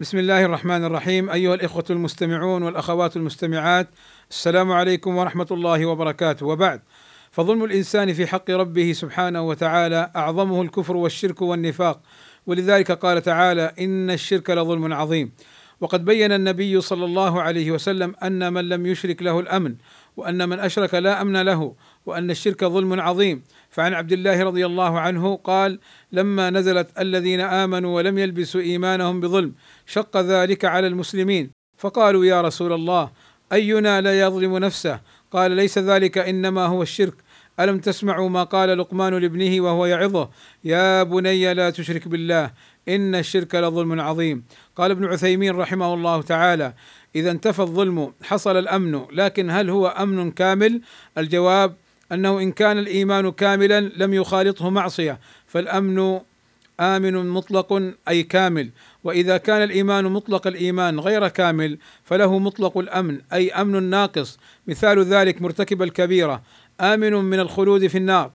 بسم الله الرحمن الرحيم. أيها الإخوة المستمعون والأخوات المستمعات السلام عليكم ورحمة الله وبركاته. وبعد فظلم الإنسان في حق ربه سبحانه وتعالى أعظمه الكفر والشرك والنفاق. ولذلك قال تعالى إن الشرك لظلم عظيم. وقد بين النبي صلى الله عليه وسلم أن من لم يشرك له الأمن وأن من أشرك لا أمن له وأن الشرك ظلم عظيم. فعن عبد الله رضي الله عنه قال لما نزلت الذين آمنوا ولم يلبسوا إيمانهم بظلم شق ذلك على المسلمين. فقالوا يا رسول الله أينا لا يظلم نفسه؟ قال ليس ذلك إنما هو الشرك. ألم تسمعوا ما قال لقمان لابنه وهو يعظه؟ يا بني لا تشرك بالله إن الشرك لظلم عظيم. قال ابن عثيمين رحمه الله تعالى إذا انتفى الظلم حصل الأمن لكن هل هو أمن كامل؟ الجواب أنه إن كان الإيمان كاملا لم يخالطه معصية فالأمن آمن مطلق أي كامل. وإذا كان الإيمان مطلق الإيمان غير كامل فله مطلق الأمن أي أمن ناقص. مثال ذلك مرتكب الكبيرة آمن من الخلود في النار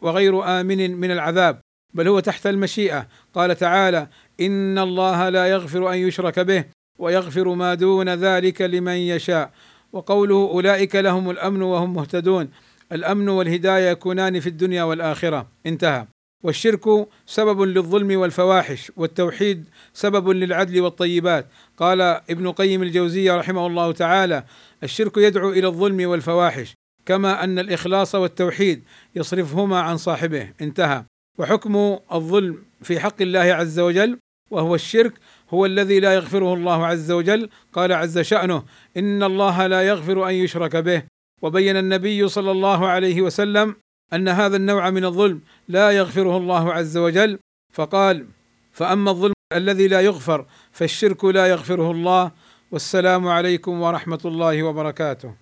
وغير آمن من العذاب. بل هو تحت المشيئة. قال تعالى إن الله لا يغفر أن يشرك به ويغفر ما دون ذلك لمن يشاء. وقوله أولئك لهم الأمن وهم مهتدون. الأمن والهداية يكونان في الدنيا والآخرة. انتهى. والشرك سبب للظلم والفواحش والتوحيد سبب للعدل والطيبات. قال ابن قيم الجوزية رحمه الله تعالى الشرك يدعو إلى الظلم والفواحش كما أن الإخلاص والتوحيد يصرفهما عن صاحبه. انتهى. وحكم الظلم في حق الله عز وجل وهو الشرك هو الذي لا يغفره الله عز وجل. قال عز شأنه إن الله لا يغفر أن يشرك به. وبين النبي صلى الله عليه وسلم أن هذا النوع من الظلم لا يغفره الله عز وجل. فقال فأما الظلم الذي لا يغفر فالشرك لا يغفره الله. والسلام عليكم ورحمة الله وبركاته.